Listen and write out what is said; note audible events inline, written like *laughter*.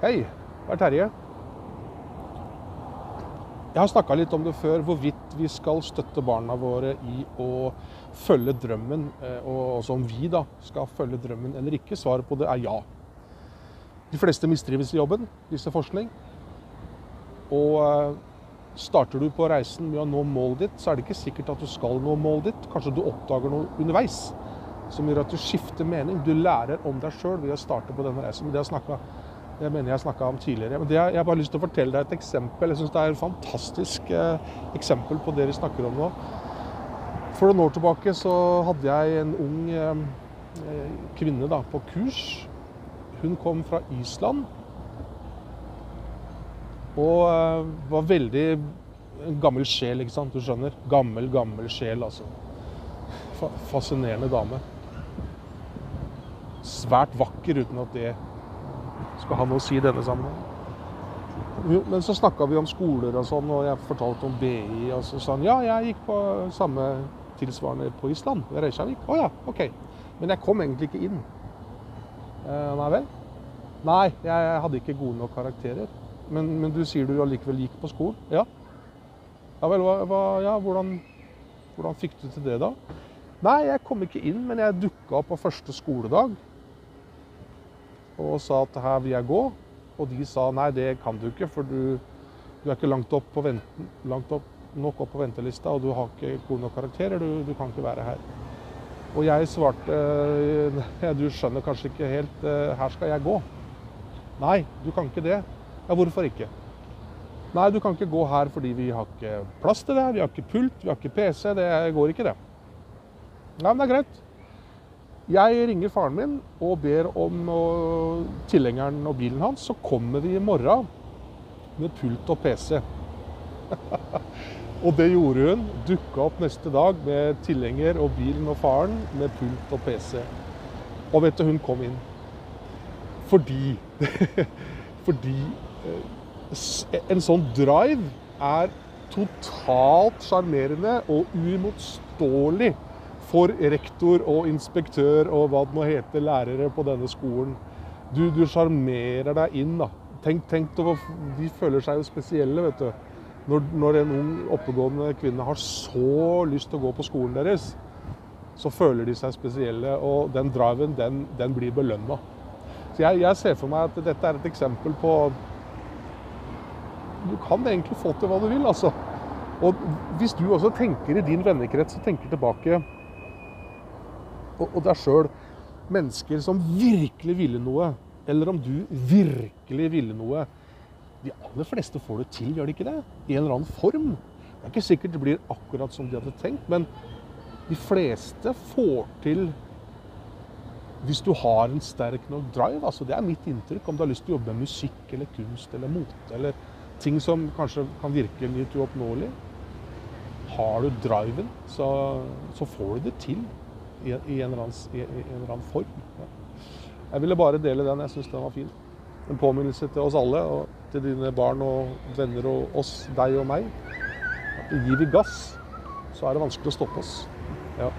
Hei, det er Terje. Jeg har snakka litt om det før, hvorvidt vi skal støtte barna våre i å følge drømmen, eh, og også om vi da skal følge drømmen eller ikke. Svaret på det er ja. De fleste mistrives i jobben, viser forskning. Og eh, starter du på reisen med å nå målet ditt, så er det ikke sikkert at du skal nå målet ditt. Kanskje du oppdager noe underveis som gjør at du skifter mening. Du lærer om deg sjøl ved å starte på denne reisen. Det har det mener jeg snakka om tidligere. Men det, jeg har bare lyst til å fortelle deg et eksempel. Jeg syns det er et fantastisk eh, eksempel på det vi snakker om nå. For noen år tilbake så hadde jeg en ung eh, kvinne da, på kurs. Hun kom fra Island. Og eh, var veldig gammel sjel, ikke sant. Du skjønner? Gammel, gammel sjel, altså. Fa fascinerende dame. Svært vakker, uten at det skal ha noe å si i denne sammenheng. Men så snakka vi om skoler og sånn, og jeg fortalte om BI. Og så sa han ja, jeg gikk på samme tilsvarende på Island, ved Reykjavik. Å ja, OK. Men jeg kom egentlig ikke inn. Eh, nei vel? Nei, jeg hadde ikke gode nok karakterer. Men, men du sier du allikevel gikk på skolen? Ja. Ja vel, hva, hva, ja, hvordan, hvordan fikk du til det, da? Nei, jeg kom ikke inn, men jeg dukka opp på første skoledag og sa at her vil jeg gå. Og de sa nei, det kan du ikke, for du, du er ikke langt, opp venten, langt opp, nok opp på ventelista, og du har ikke gode nok karakterer. Du, du, kan ikke være her. Og jeg svarte ja, du skjønner kanskje ikke helt, eh, her skal jeg gå. Nei, du kan ikke det. Ja, hvorfor ikke? Nei, du kan ikke gå her fordi vi har ikke plass til det. Vi har ikke pult, vi har ikke PC. Det går ikke, det. Nei, men det er greit. Jeg ringer faren min og ber om tilhengeren og bilen hans. Så kommer vi i morgen med pult og PC. *laughs* og det gjorde hun. Dukka opp neste dag med tilhenger og bilen og faren med pult og PC. Og vet du, hun kom inn. Fordi *laughs* Fordi eh, en sånn drive er totalt sjarmerende og uimotståelig for rektor og inspektør og hva det nå heter, lærere på denne skolen. Du, du sjarmerer deg inn, da. Tenk, tenk De føler seg jo spesielle, vet du. Når, når, en ung, oppegående kvinne har så lyst til å gå på skolen deres, så føler de seg spesielle. Og den driven, den, den blir belønna. Så jeg, jeg, ser for meg at dette er et eksempel på Du kan egentlig få til hva du vil, altså. Og hvis du også tenker i din vennekrets og tenker tilbake og deg sjøl mennesker som virkelig ville noe, eller om du virkelig ville noe De aller fleste får det til, gjør de ikke det? I en eller annen form. Det er ikke sikkert det blir akkurat som de hadde tenkt, men de fleste får til hvis du har en sterk nok drive. altså Det er mitt inntrykk. Om du har lyst til å jobbe med musikk eller kunst eller mote eller ting som kanskje kan virke litt uoppnåelig. Har du driven, så, så får du det til i, en, i en eller annen form. Ja. Jeg ville bare dele den. Jeg syns den var fin. En påminnelse til oss alle, og til dine barn og venner og oss, deg og meg. At gir vi gass, så er det vanskelig å stoppe oss. Ja.